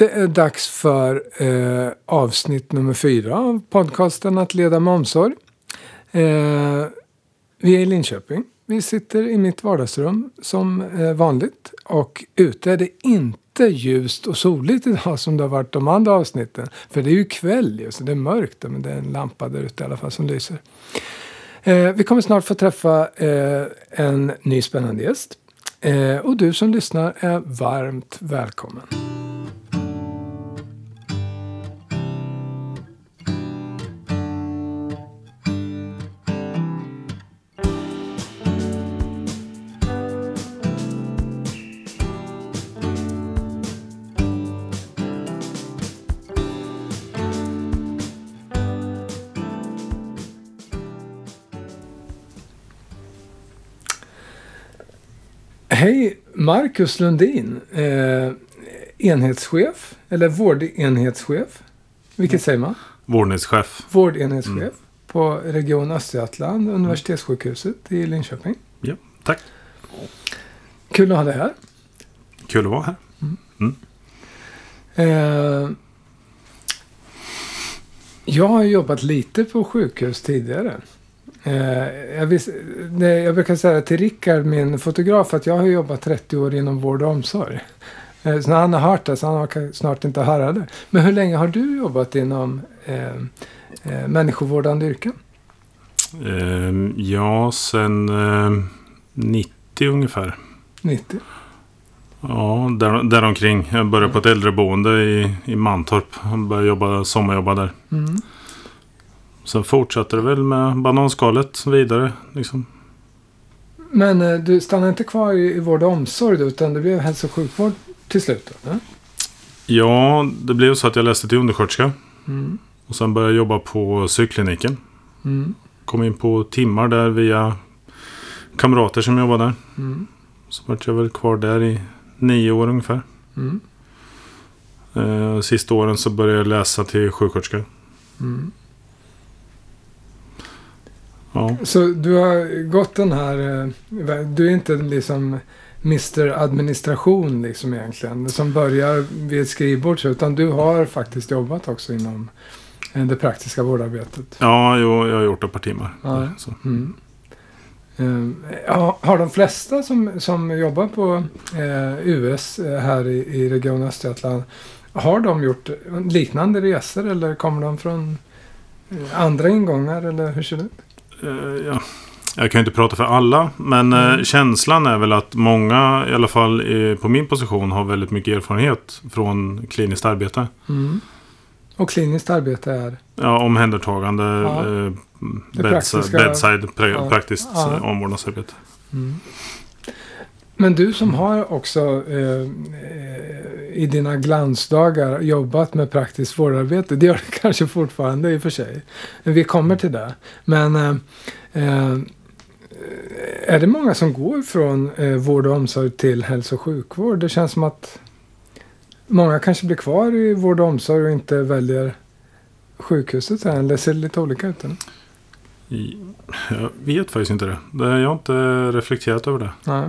Det är dags för eh, avsnitt nummer fyra av podcasten Att leda med omsorg. Eh, vi är i Linköping. Vi sitter i mitt vardagsrum som eh, vanligt. Och ute är det inte ljust och soligt idag som det har varit de andra avsnitten. För det är ju kväll ju, så det är mörkt. Men det är en lampa där ute i alla fall som lyser. Eh, vi kommer snart få träffa eh, en ny spännande gäst. Eh, och du som lyssnar är varmt välkommen. Hej, Marcus Lundin. Eh, enhetschef, eller vårdenhetschef. Vilket säger man? Vårdenhetschef. Vårdenhetschef Mm. på Region Östergötland, Universitetssjukhuset i Linköping. Ja, tack. Kul att ha dig här. Kul att vara här. Eh, jag har jobbat lite på sjukhus tidigare. Eh, jag, vis, det, jag brukar säga till Rickard, min fotograf, att jag har jobbat 30 år inom vård och omsorg. Eh, så han har hört det, så han har snart inte höra det. Men hur länge har du jobbat inom eh, eh, människovårdande yrken? Ehm, ja, sen eh, 90 ungefär. 90? Ja, där, däromkring. Jag började på ett äldreboende i, i Mantorp. Jag började jobba, sommarjobba där. Mm. Sen fortsatte det väl med bananskalet vidare. Liksom. Men eh, du stannade inte kvar i, i vård och omsorg då, utan det blev hälso och sjukvård till slut? Eller? Ja, det blev så att jag läste till undersköterska. Mm. Och sen började jag jobba på psykkliniken. Mm. Kom in på timmar där via kamrater som jobbade där. Mm. Så vart jag väl kvar där i nio år ungefär. Mm. Eh, sista åren så började jag läsa till sjuksköterska. Mm. Ja. Så du har gått den här... eh, Du är inte liksom Mr Administration liksom egentligen. Som börjar vid ett skrivbord. Utan du har faktiskt jobbat också inom eh, det praktiska vårdarbetet. Ja, jo, jag har gjort ett par timmar. Ja. Så. Mm. Eh, har de flesta som, som jobbar på eh, US här i, i Region Östergötland. Har de gjort liknande resor eller kommer de från andra ingångar eller hur ser det ut? Eh, ja. Jag kan ju inte prata för alla, men eh, Mm. känslan är väl att många, i alla fall på min position, har väldigt mycket erfarenhet från kliniskt arbete. Mm. Och kliniskt arbete är? Ja, omhändertagande, Ja. eh, bedside, praktiska- bedside pra, Ja. praktiskt Ja. eh, omvårdnadsarbete. Mm. Men du som har också eh, eh, i dina glansdagar jobbat med praktiskt vårdarbete. Det gör du kanske fortfarande i och för sig. Vi kommer till det. Men eh, eh, är det många som går från eh, vård och omsorg till hälso och sjukvård? Det känns som att många kanske blir kvar i vård och omsorg och inte väljer sjukhuset sen. Eller ser det lite olika ut? Eller? Jag vet faktiskt inte det. det. Jag har inte reflekterat över det. Nej.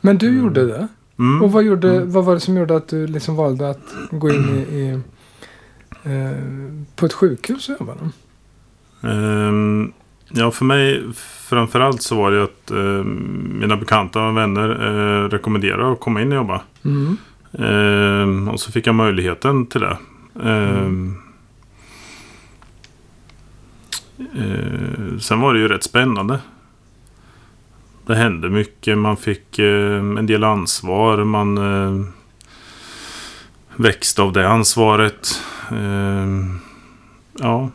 Men du Mm. gjorde det? Mm. Och vad, gjorde, Mm. vad var det som gjorde att du liksom valde att gå in i, i eh, på ett sjukhus och jobba? Ehm, ja, för mig framförallt så var det att eh, mina bekanta och vänner eh, rekommenderade att komma in och jobba. Mm. Ehm, och så fick jag möjligheten till det. Ehm, eh, sen var det ju rätt spännande. Det hände mycket. Man fick eh, en del ansvar. Man eh, växte av det ansvaret. Ehm, ja,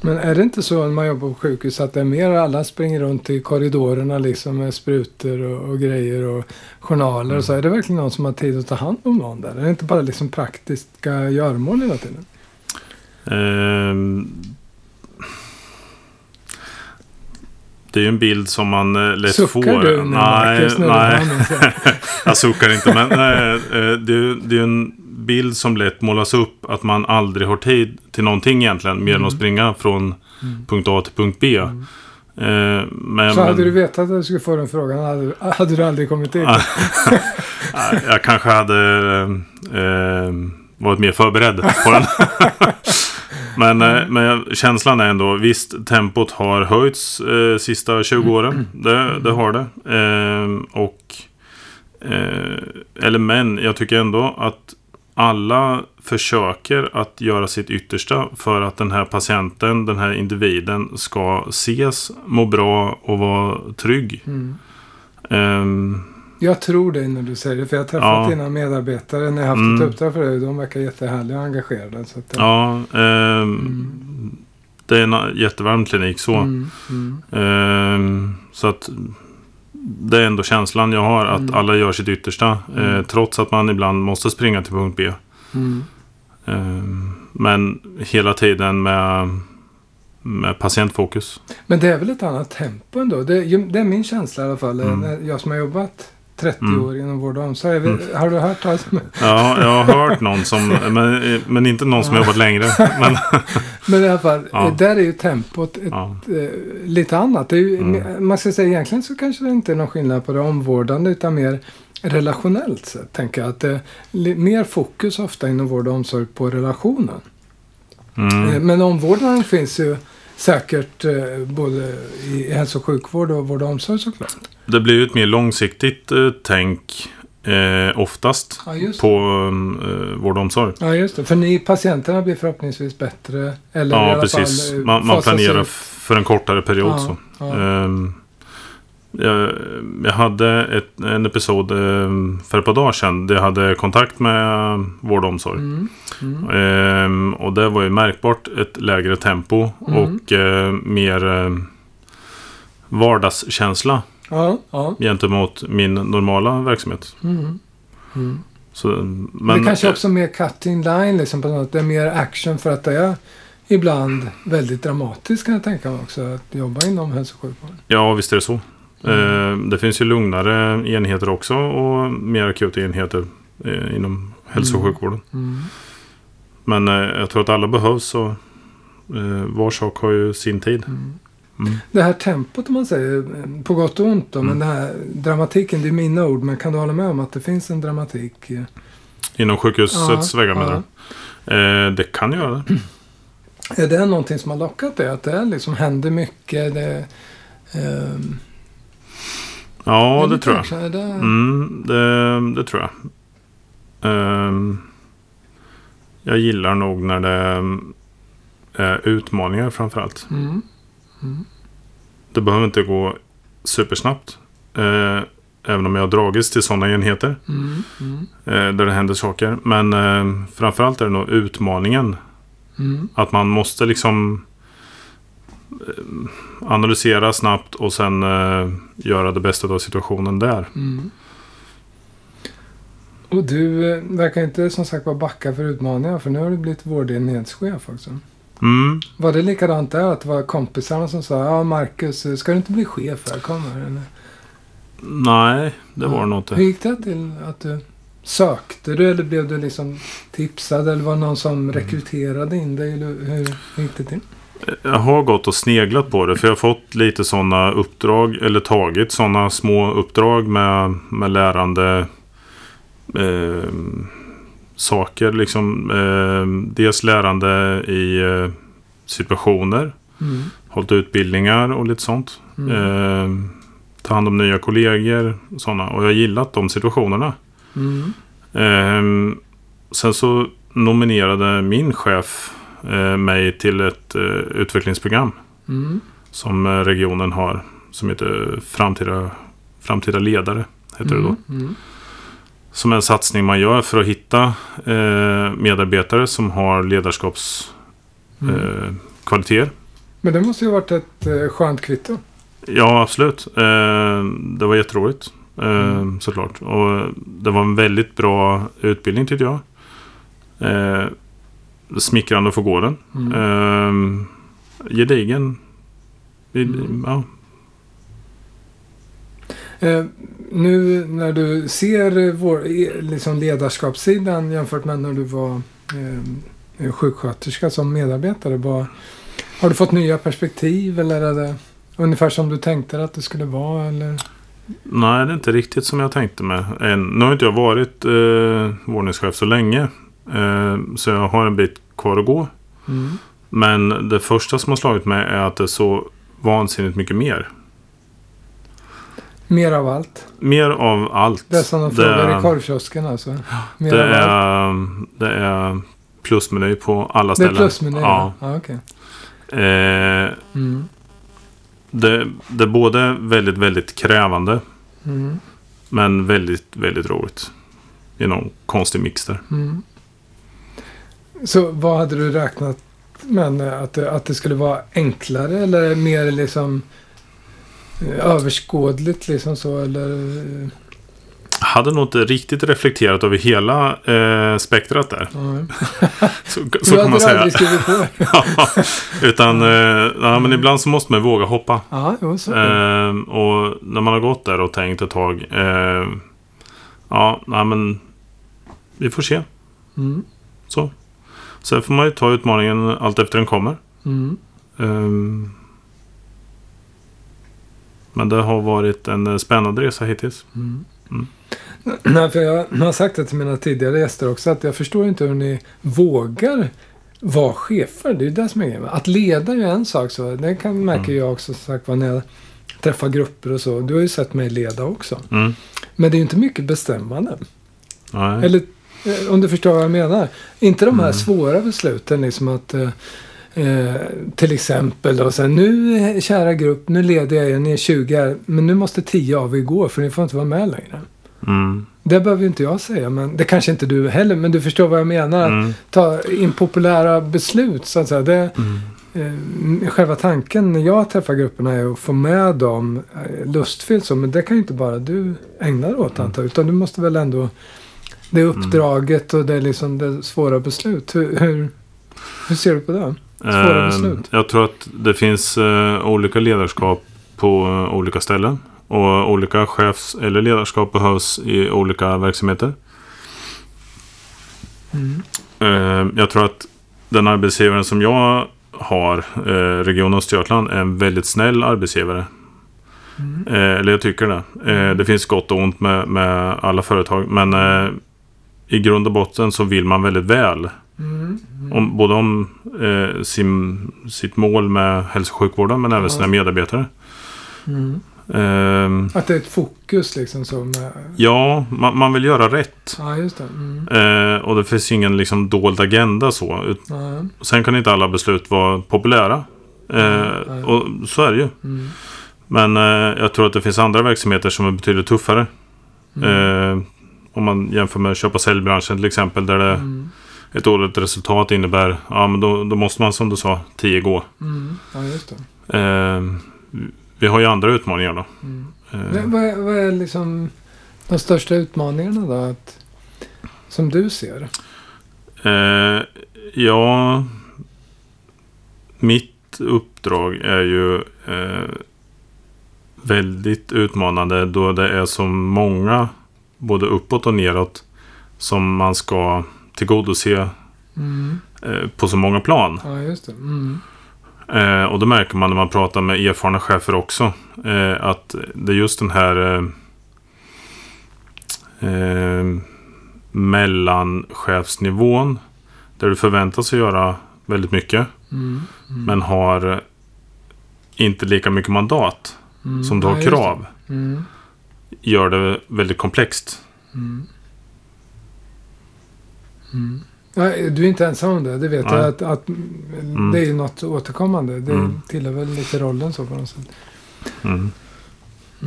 Men är det inte så när man jobbar på sjukhus att det är mer alla springer runt i korridorerna liksom med sprutor och, och grejer och journaler och så. Är det verkligen någon som har tid att ta hand om någon där? Är det inte bara liksom praktiska göromål hela tiden? Ehm, det är ju en bild som man eh, lätt Suckar får. du nu Marcus? nej, så? jag suckar inte. Men nej, eh, det, är, det är en bild som lätt målas upp att man aldrig har tid till någonting egentligen. Mer än Mm. att springa från Mm. punkt A till punkt B. Mm. Eh, men, Så hade men- du vetat att du skulle få den frågan hade, hade du aldrig kommit. Nej, Jag kanske hade eh, varit mer förberedd på den. men eh, men känslan är ändå, visst tempot har höjts eh, sista 20 åren. Det, det har det. Eh, och eh, Eller men, jag tycker ändå att alla försöker att göra sitt yttersta för att den här patienten, den här individen ska ses, må bra och vara trygg. Mm. Ehm, Jag tror dig när du säger det. För jag har träffat Ja. dina medarbetare när jag haft Mm. ett uppdrag för dig. De verkar jättehärliga och engagerade. Så att, Ja, ehm, det är en jättevarm klinik så. Mm, mm, Ehm, så att det är ändå känslan jag har att Mm. alla gör sitt yttersta. Mm. Eh, trots att man ibland måste springa till punkt B. mm. Ehm, men hela tiden med, med patientfokus. Men det är väl ett annat tempo ändå. Det, det är min känsla i alla fall. Mm. Jag som har jobbat 30 Mm. år inom vård och omsorg. Vet- Har du hört talas om Ja, jag har hört någon som, men, men inte någon som Ja. jobbat längre. Men, Men i alla fall, Ja. eh, där är ju tempot ett, ja, eh, lite annat. Det är ju, Mm. Man ska säga egentligen så kanske det inte är någon skillnad på det omvårdande utan mer relationellt sett. Tänker jag att det är li- mer fokus ofta inom vård och omsorg på relationen. Eh, mm, Men omvårdnaden finns ju säkert eh, både i hälso och sjukvård och vård och omsorg såklart. det blir ju ett mer långsiktigt eh, tänk eh, oftast Ja, på eh, vård och omsorg. Ja, just det. För ni patienterna blir förhoppningsvis bättre. Eller i Ja, alla precis. Fall, Man, man planerar ut. för en kortare period. Ja, så. ja. Ehm, jag, jag hade ett, en episod ehm, för ett par dagar sedan där jag hade kontakt med vård och omsorg. Mm, mm, Ehm, och det var ju märkbart ett lägre tempo Mm. och eh, mer eh, vardagskänsla ja, ja. gentemot min normala verksamhet. Mm, mm. Så, men, det kanske också är mer cutting line liksom på något. Det är mer action för att det är ibland väldigt dramatiskt kan jag tänka mig också. Att jobba inom hälso och sjukvård. Ja, visst är det så. Mm. Eh, det finns ju lugnare enheter också och mer akuta enheter eh, inom hälso och Mm. sjukvården. Mm. Men eh, jag tror att alla behövs och eh, var sak har ju sin tid. Mm. Mm. Det här tempot om man säger, eh, på gott och ont då, Mm. men den här dramatiken, det är mina ord, men kan du hålla med om att det finns en dramatik? eh? Inom sjukhusets Ja, väggar menar du? Eh, det kan göra det. Är det någonting som har lockat dig? Att det liksom händer mycket? Det, ehm, Ja, det lite tror jag. det, Mm, det, det tror jag. Ehm, jag gillar nog när det är utmaningar framförallt. Mm. Mm. Det behöver inte gå supersnabbt. Eh, även om jag har dragits till sådana enheter. Mm. Mm. Eh, där det händer saker. Men eh, framförallt är det nog utmaningen. Mm. Att man måste liksom eh, analysera snabbt och sen eh, göra det bästa av situationen där. Mm. Och du eh, verkar inte som sagt vara backa för utmaningar för nu har du blivit vårdenhetschef också. Mm. Var det likadant där? Att det var kompisarna som sa ja Marcus, eh, ska du inte bli chef här? Kom här. Eller? Nej, det var det nog Hur inte. gick det till att du sökte du eller blev du liksom tipsad eller var det någon som Mm. rekryterade in dig? Eller hur, hur gick det till? Jag har gått och sneglat på det. För jag har fått lite sådana uppdrag. Eller tagit sådana små uppdrag med, med lärande eh, saker. Liksom, eh, dels lärande i eh, situationer. Mm. Hållit utbildningar och lite sånt. Mm. Eh, ta hand om nya kollegor. Såna. Och jag har gillat de situationerna. Mm. Ehm, sen så nominerade min chef eh, mig till ett eh, utvecklingsprogram Mm. som eh, regionen har. Som heter Framtida, Framtida ledare. Heter det då. Mm. Som är en satsning man gör för att hitta eh, medarbetare som har ledarskapskvaliteter. Mm. Eh. Men det måste ju ha varit ett eh, skönt kvitto. Ja, absolut. Eh, det var jätteroligt. Eh, Mm. Såklart. Och det var en väldigt bra utbildning tyckte jag. Smickrande att få gå den. Mm. Eh, gedigen. Mm. Ja. Eh, nu när du ser vår, liksom ledarskapssidan jämfört med när du var eh, sjuksköterska som medarbetare. Vad, har du fått nya perspektiv eller är det Ungefär som du tänkte att det skulle vara eller? Nej, det är inte riktigt som jag tänkte mig. Än. Nu har inte jag varit eh, våningschef så länge. Eh, så jag har en bit kvar att gå. Mm. Men det första som har slagit mig är att det är så vansinnigt mycket mer. Mer av allt. Mer av allt. Det är som de Det frågar är- i korvkiosken alltså. Mer Det av allt. är, det är plusmeny på alla Det är ställen. plusmeny? Ja. ja okej. Eh, Mm. det, det är både väldigt, väldigt krävande. Mm. Men väldigt, väldigt roligt. I någon konstig mix där. Mm. Så vad hade du räknat med? Att att det skulle vara enklare eller mer liksom eh, överskådligt liksom så eller? Hade nog inte riktigt reflekterat över hela eh, spektrat där. Ja. Så, så kan man säga. Ja, Utan, eh, ja, men ibland så måste man våga hoppa. Ja, jo. Eh, och när man har gått där och tänkt ett tag. Eh, ja, nej, men vi får se. Mm. Så. Sen får man ju ta utmaningen allt efter den kommer. Mm. Ehm, men det har varit en eh, spännande resa hittills. Mm. Mm. Nej, för jag har sagt det till mina tidigare gäster också att jag förstår inte hur ni vågar vara chefer. Det är ju det som är grejen. Att leda är ju en sak. Så. Det kan, märker Mm. jag också sagt när jag träffar grupper och så. Du har ju sett mig leda också. Mm. Men det är ju inte mycket bestämmande. Nej. Eller om du förstår vad jag menar. Inte de här Mm. svåra besluten liksom att eh, eh, till exempel då så här, nu eh, kära grupp, nu leder jag er, ni är 20 här, men nu måste 10 av er gå för ni får inte vara med längre. Mm. Det behöver inte jag säga, men det kanske inte du heller, men du förstår vad jag menar. Att Mm. ta impopulära beslut, så att säga. Det, Mm. eh, själva tanken när jag träffar grupperna är att få med dem eh, lustfyllt så, men det kan ju inte bara du ägna dig åt antar jag, utan du måste väl ändå det uppdraget och det är liksom det svåra beslut. Hur, hur, hur ser du på det? Svåra Ehm, beslut. Jag tror att det finns eh, olika ledarskap på eh, olika ställen. Och olika chefs eller ledarskap behövs i olika verksamheter. Mm. Eh, jag tror att den arbetsgivaren som jag har, eh, Region Östergötland, är en väldigt snäll arbetsgivare. Mm. Eh, eller jag tycker det. Eh, det finns gott och ont med, med alla företag. Men eh, i grund och botten så vill man väldigt väl. Mm. Mm. Om, både om sin, sitt mål med hälso och sjukvården men även sina medarbetare. Mm. Ehm, Att det är ett fokus liksom med... ja, man, man vill göra rätt. Ja, det. Mm. Och det finns ingen liksom dold agenda så. Ut-. Sen kan inte alla beslut vara populära. Och så är det ju. Men eh, jag tror att det finns andra verksamheter som är betydligt tuffare. Mm. Eh, om man jämför med köpa säljbranschen till exempel. Där det, Mm. ett dåligt resultat innebär, ja men då, då måste man som du sa, 10 gå. Mm. Ja, just det. Eh, vi har ju andra utmaningar då. Mm. Men Vad är, vad är liksom de största utmaningarna då? Att, som du ser? Eh, ja, mitt uppdrag är ju eh, väldigt utmanande då det är så många, både uppåt och neråt, som man ska tillgodose Mm. eh, på så många plan. Ja, just det. Mm. Eh, och det märker man när man pratar med erfarna chefer också. Eh, att det är just den här eh, mellanchefsnivån. Där du förväntas att göra väldigt mycket. Mm. Mm. Men har inte lika mycket mandat Mm. som du Ja, har det. krav. Mm. Gör det väldigt komplext. Mm. Mm. Ja, du är inte ensam om det. Det vet Nej. jag. Att, att Det är ju något återkommande. Det Mm. tillhör väl lite rollen så på något sätt. Mm.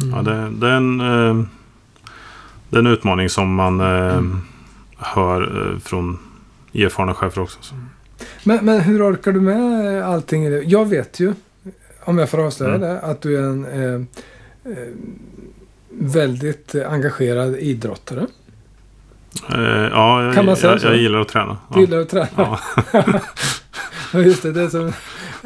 Mm. Ja, det, det, är en, eh, det är en utmaning som man eh, hör eh, från erfarna chefer också. Så. Men, men hur orkar du med allting det? Jag vet ju, om jag får avslöja Mm. det, att du är en eh, eh, väldigt engagerad idrottare. Eh, ja, jag, Kan man säga jag, så? jag gillar att träna. Du Ja. gillar att träna. Ja. Just det. Det är som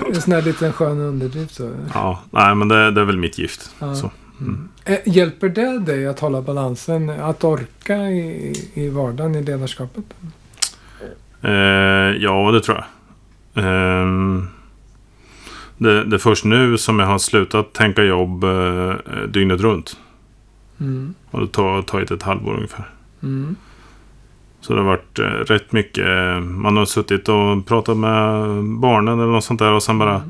en sån här liten skön underdrift. Så. Ja, nej men det, det är väl mitt gift. Ja. Så. Mm. Eh, Hjälper det dig att hålla balansen? Att orka i, i vardagen, i ledarskapet? Eh, ja, det tror jag. Ehm, Det, det är först nu som jag har slutat tänka jobb eh, dygnet runt. Mm. Och det tar tagit ett halvår ungefär. Mm. Så det har varit eh, rätt mycket. eh, Man har suttit och pratat med barnen eller något sånt där och sen bara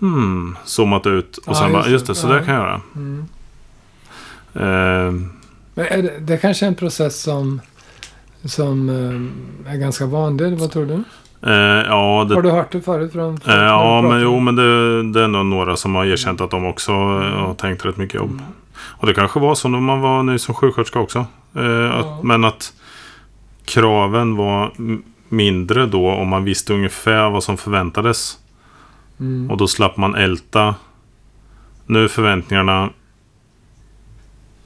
hmm, zoomat ut. Och Ja, sen just bara, just det, så Ja. där kan jag göra. Mm. Eh, det, det kanske är en process som, som eh, är ganska vanlig, vad tror du? Eh, ja, det, Har du hört det förut från eh, ja men jo, men det, det är nog några som har erkänt att de också eh, har tänkt rätt mycket jobb. Mm. Och det kanske var så när man var ny som sjuksköterska också. Eh, Ja. att, men att kraven var mindre då om man visste ungefär vad som förväntades. Mm. Och då slapp man älta. Nu är förväntningarna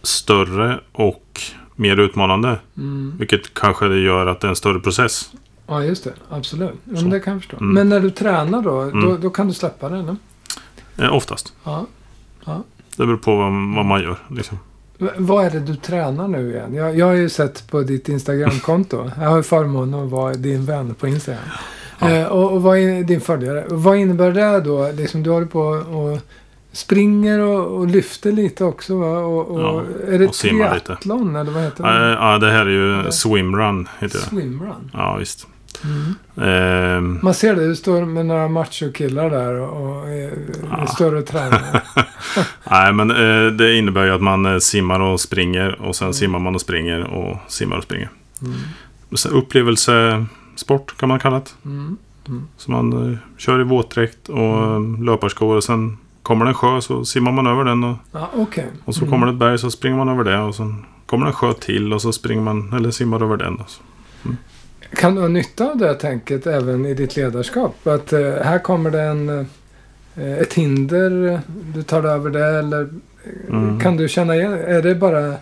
större och mer utmanande. Mm. Vilket kanske gör att det är en större process. Ja, just det. Absolut. Ja, men det kan jag förstå. Mm. Men när du tränar då, då, Mm. då kan du släppa det? Eller? Eh, oftast. Ja. Det beror på vad, vad man gör. Liksom. Vad är det du tränar nu igen? Jag, jag har ju sett på ditt Instagramkonto. Jag har ju förmånen att vara din vän på Instagram. Ja. Eh, och, och vad är din följare? Vad innebär det då? Liksom, du håller på och springer och, och lyfter lite också va? Och, och, Ja, är det och simmar lite. triathlon eller vad heter Ja, det? ja, det här är ju Eller? swimrun. Heter det. Swimrun. Ja, visst. Mm. Man ser det, du står med några machokillar där och, är, Ja. större och tränar. nej, men eh, det innebär ju att man eh, simmar och springer. Och sen Mm. simmar man och springer och simmar och springer. Mm. Upplevelsesport kan man kalla det. Mm. Så man eh, kör i våtdräkt och mm. löparskor. Och sen kommer det en sjö så simmar man över den. Och, Ja, okej. och så Mm. kommer det ett berg så springer man över det. Och sen kommer det en sjö till och så springer man eller simmar över den. Kan du ha nytta av det tänket även i ditt ledarskap? Att eh, här kommer det en, eh, ett hinder, eh, du tar över det eller eh, Mm. kan du känna igen? Är det bara...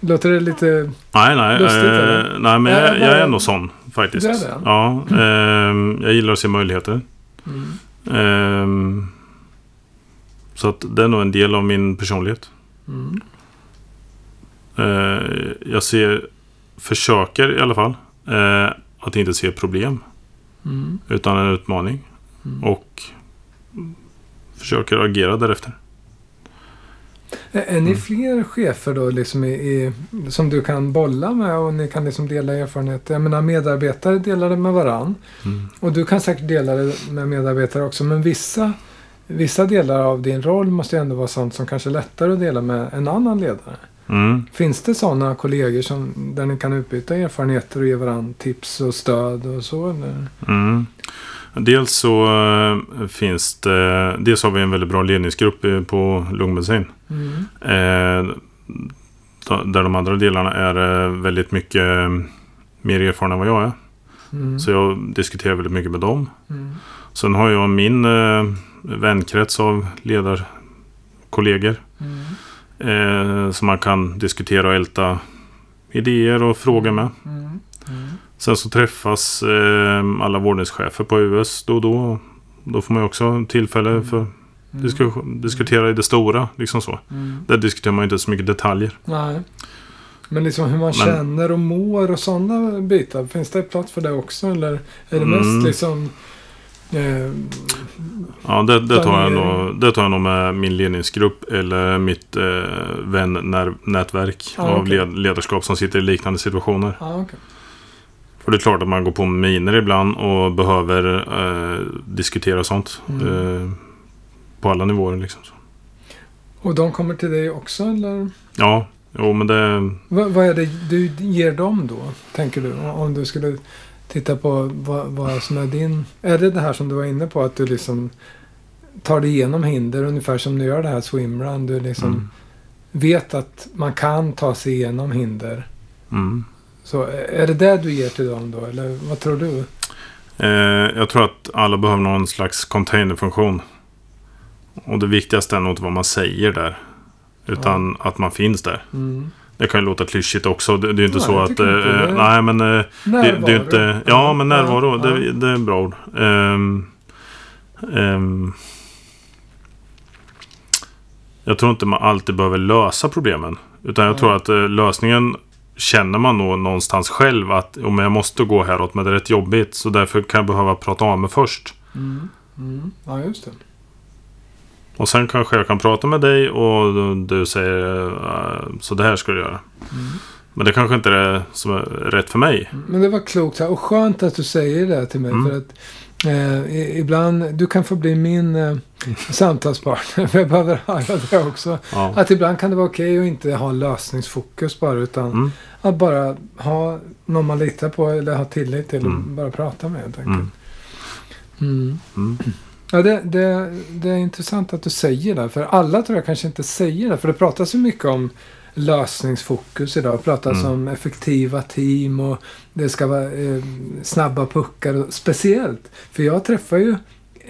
Låter det lite... Nej, nej. Lustigt, eh, eller? nej, men jag, jag är ändå sån faktiskt. Du är det? Ja, ehm, jag gillar att se möjligheter. Mm. Ehm, så att det är nog en del av min personlighet. Mm. Eh, jag ser, försöker i alla fall, eh, att inte se problem. Mm. Utan en utmaning. Mm. Och försöker agera därefter. Är, är ni Mm. fler chefer då liksom i, i, som du kan bolla med och ni kan liksom dela erfarenheter? Jag menar medarbetare delar det med varann. Mm. Och du kan säkert dela det med medarbetare också. Men vissa, vissa delar av din roll måste ju ändå vara sånt som kanske är lättare att dela med en annan ledare. Mm. Finns det sådana kollegor som, där ni kan utbyta erfarenheter och ge varandra tips och stöd och så? Mm. Dels så eh, finns det, dels har vi en väldigt bra ledningsgrupp eh, på lungmedicin. Mm. Eh, där de andra delarna är eh, väldigt mycket mer erfarna än vad jag är. Mm. Så jag diskuterar väldigt mycket med dem. Mm. Sen har jag min eh, vänkrets av ledarkollegor. Mm. Eh, som man kan diskutera och älta idéer och frågor med. Mm. Mm. Sen så träffas eh, alla vårdningschefer på US då och då. Då får man ju också tillfälle för att Mm. disku- diskutera i det stora. Liksom så. Mm. Där diskuterar man ju inte så mycket detaljer. Nej. Men liksom hur man Men- känner och mår och sådana bitar. Finns det plats för det också? Eller är det mest Mm. liksom... Eh, Ja, det, det, tar jag nog, det tar jag nog med min ledningsgrupp eller mitt eh, vännätverk Ah, av led, ledarskap som sitter i liknande situationer. ja, okej. För det är klart att man går på miner ibland och behöver eh, diskutera sånt. Mm. Eh, på alla nivåer liksom. Och de kommer till dig också eller? Ja, jo men det... Vad, vad är det du ger dem då? Tänker du? Om du skulle titta på vad, vad som är din... Är det det här som du var inne på? Att du liksom tar dig igenom hinder ungefär som du gör det här swimrun. Du liksom Mm, vet att man kan ta sig igenom hinder. mm. Så är det det du ger till dem då? Eller vad tror du? Eh, jag tror att alla behöver någon slags containerfunktion. Och det viktigaste är nog inte vad man säger där. Utan att man finns där. Mm. Det kan ju låta klyschigt också. Det, det är ju inte Nej, så att... inte Eh, det. nej, men... Eh, det, Närvaro. det är inte... Ja, men närvaro. Ja, Det, det är en bra ord. Ehm, ehm, jag tror inte man alltid behöver lösa problemen. Utan jag tror att eh, lösningen känner man nog någonstans själv att om jag måste gå häråt men det är rätt jobbigt så därför kan jag behöva prata av mig först. Mm. Mm. Ja, just det. Och sen kanske jag kan prata med dig och du säger uh, så det här ska du göra. Mm. Men det kanske inte är det som är rätt för mig. Men det var klokt och skönt att du säger det till mig. Mm. För att eh, ibland, du kan få bli min eh, samtalspartner. För jag behöver höra det också. Ja. Att ibland kan det vara okej att inte ha lösningsfokus bara. Utan Mm. att bara ha någon man litar på eller ha tillit till. Mm. bara prata med helt Mm. enkelt. Mm. Mm. Ja, det, det, det är intressant att du säger det. För alla tror jag kanske inte säger det. För det pratas ju mycket om lösningsfokus idag. Det pratas Mm. om effektiva team och det ska vara eh, snabba puckar. Och, speciellt, för jag träffar ju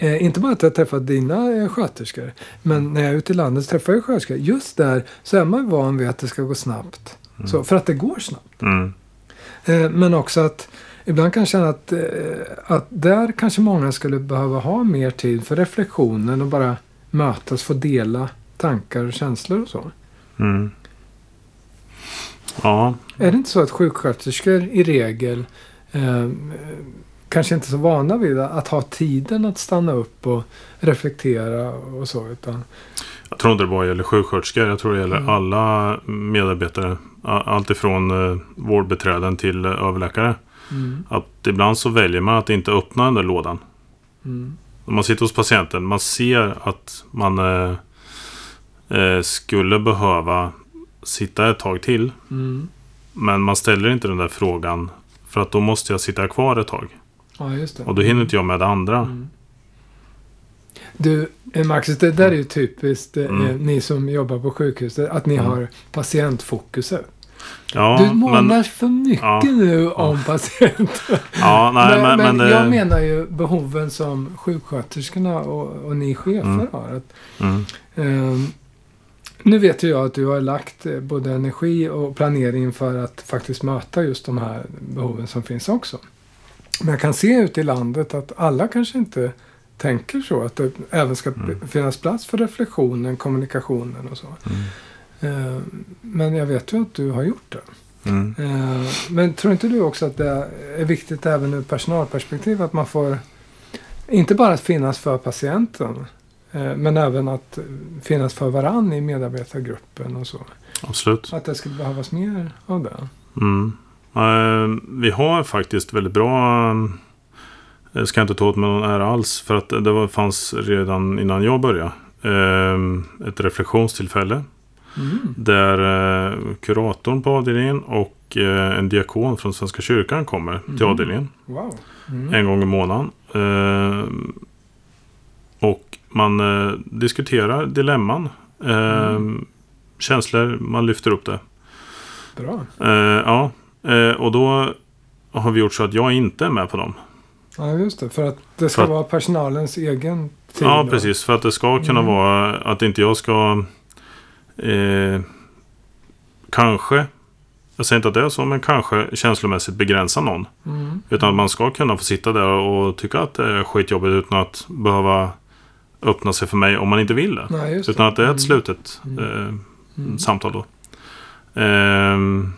Eh, inte bara att jag träffat dina eh, sköterskor, men när jag är ute i landet så träffar jag sköterskor. Just där så är man van vid att det ska gå snabbt. Så, för att det går snabbt. Mm. Eh, men också att ibland kan jag känna att, eh, att där kanske många skulle behöva ha mer tid för reflektionen och bara mötas, få dela tankar och känslor och så. Mm. Ja, Är det inte så att sjuksköterskor i regel eh, kanske inte är så vana vid att ha tiden att stanna upp och reflektera och så. Utan, jag tror inte det bara gäller sjuksköterskor. Jag tror det gäller Mm. alla medarbetare. A- Allt ifrån eh, vårdbiträden till eh, överläkare. Mm, Att ibland så väljer man att inte öppna den där lådan. mm, Om man sitter hos patienten, man ser att man eh, eh, skulle behöva sitta ett tag till. mm. Men man ställer inte den där frågan. För att då måste jag sitta kvar ett tag. Ja, just det. Och då hinner inte jag med det andra. Mm. Du, eh, Max, det där är ju typiskt eh, Mm. ni som jobbar på sjukhuset, att ni Mm. har patientfokuset. Ja, du månar men, för mycket Ja. nu om patienten. ja, nej, men, men, jag det- menar ju behoven som sjuksköterskorna och, och ni chefer Mm. har. Att, mm, ehm, nu vet ju jag att du har lagt eh, både energi och planering för att faktiskt möta just de här behoven som finns också. Men jag kan se ute i landet att alla kanske inte tänker så. Att det även ska Mm. finnas plats för reflektionen, kommunikationen och så. Ehm, men jag vet ju att du har gjort det. mm. Eh, Men tror inte du också att det är viktigt även ur personalperspektiv att man får inte bara att finnas för patienten eh, men även att finnas för varann i medarbetargruppen och så. Absolut. Att det skulle behövas mer av det. Mm. Eh, vi har faktiskt väldigt bra... Jag ska inte ta åt mig någon ära alls. För att det fanns redan innan jag började. eh, ett reflektionstillfälle. Mm. Där eh, kuratorn på avdelningen och eh, en diakon från Svenska kyrkan kommer till Mhm. avdelningen. Wow. Mm. En gång i månaden. Eh, och man eh, diskuterar dilemman. Eh, Mm. Känslor, man lyfter upp det. Bra. Eh, ja, eh, och då har vi gjort så att jag inte är med på dem. Ja, just det. För att det ska att- vara personalens egen tid. Ja, då. precis. För att det ska kunna Mm. vara att inte jag ska... Eh, kanske, jag säger inte att det är så, men kanske känslomässigt begränsa någon. Mm. Utan att man ska kunna få sitta där och tycka att det är skitjobbigt utan att behöva öppna sig för mig om man inte vill det. Nej, just Utan att det är Mm. ett slutet Mm. eh, Mm. samtal då. Ehm,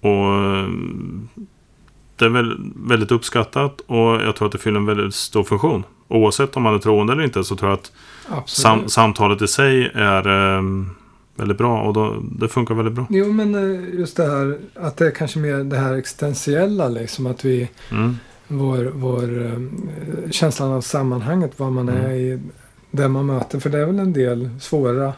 och det är väl väldigt uppskattat och jag tror att det fyller en väldigt stor funktion. Oavsett om man är troende eller inte så tror jag att sam samtalet i sig är ehm, väldigt bra och då, det funkar väldigt bra. Jo, men eh, just det här att det är kanske mer det här existentiella liksom. Att vi Mm, vår, vår eh, känslan av sammanhanget, vad man Mm. är i, där man möter. För det är väl en del svåra,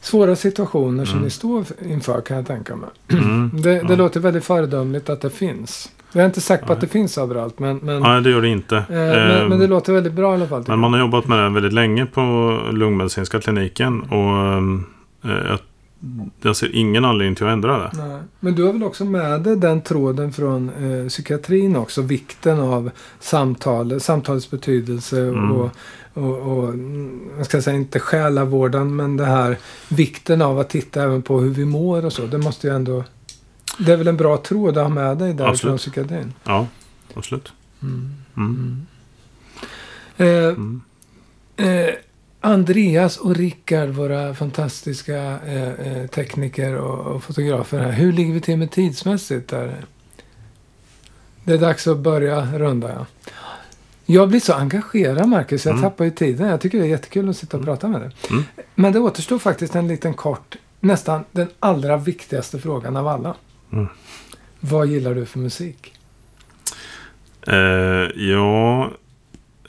svåra situationer som Mm. ni står inför kan jag tänka mig. mm, Det, det låter väldigt föredömligt att det finns. Jag är inte säker på att det finns överallt, men, men, Nej, det gör det inte. eh, men, men det Ehm, låter väldigt bra i alla fall. Men man har jobbat med det väldigt länge på lungmedicinska kliniken och eh, jag, ser ingen anledning till att ändra det. Nej. Men du har väl också med dig den tråden från eh, psykiatrin också. Vikten av samtal, samtalets betydelse Mm. och, och, och jag ska säga inte själavården men det här vikten av att titta även på hur vi mår och så. Det måste ju ändå... Det är väl en bra tråd att ha med dig där från psykiatrin. Ja, absolut. Mm. Mm. Eh, Mm. Eh, Andreas och Rickard, våra fantastiska eh, eh, tekniker och, och fotografer här. Hur ligger vi till med tidsmässigt? Där? Det är dags att börja runda, ja. Jag blir så engagerad Marcus, jag Mm. tappar ju tiden. Jag tycker det är jättekul att sitta och prata med dig. Mm. Men det återstår faktiskt en liten kort, nästan den allra viktigaste frågan av alla. Mm. Vad gillar du för musik? Eh, ja,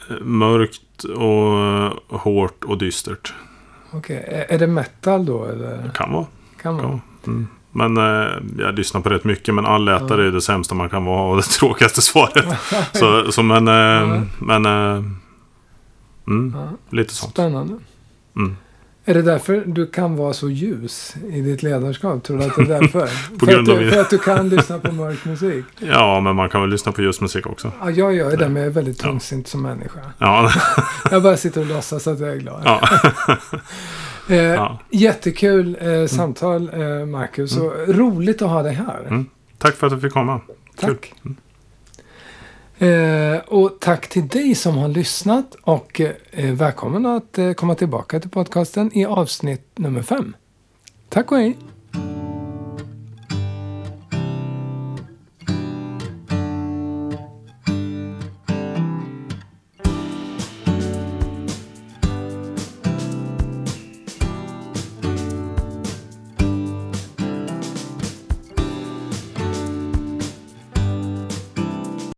eh, mörkt och hårt och dystert. Okej, är- är det metal då? Eller? Kan vara. Kan vara. vara. Mm. Men eh, jag lyssnar på rätt mycket. Men allätare är det sämsta man kan vara och det tråkigaste svaret. så, så men, eh, Ja. men eh, mm, Ja. lite sånt. Spännande. Mm. Är det därför du kan vara så ljus i ditt ledarskap? Tror du att det är därför? På för, grund att av du, min- för att du kan lyssna på mörk musik? Ja, men man kan väl lyssna på just musik också. Ja, jag gör det, men jag är väldigt Ja. trångsynt som människa. Ja, Jag bara sitter och låtsas att jag är glad. ja, Eh, ja. Jättekul eh, samtal, eh, Marcus. Och roligt att ha dig här. Mm. Tack för att du fick komma. Kul. Eh, och tack till dig som har lyssnat. Och eh, välkommen att eh, komma tillbaka till podcasten i avsnitt nummer fem. Tack och hej.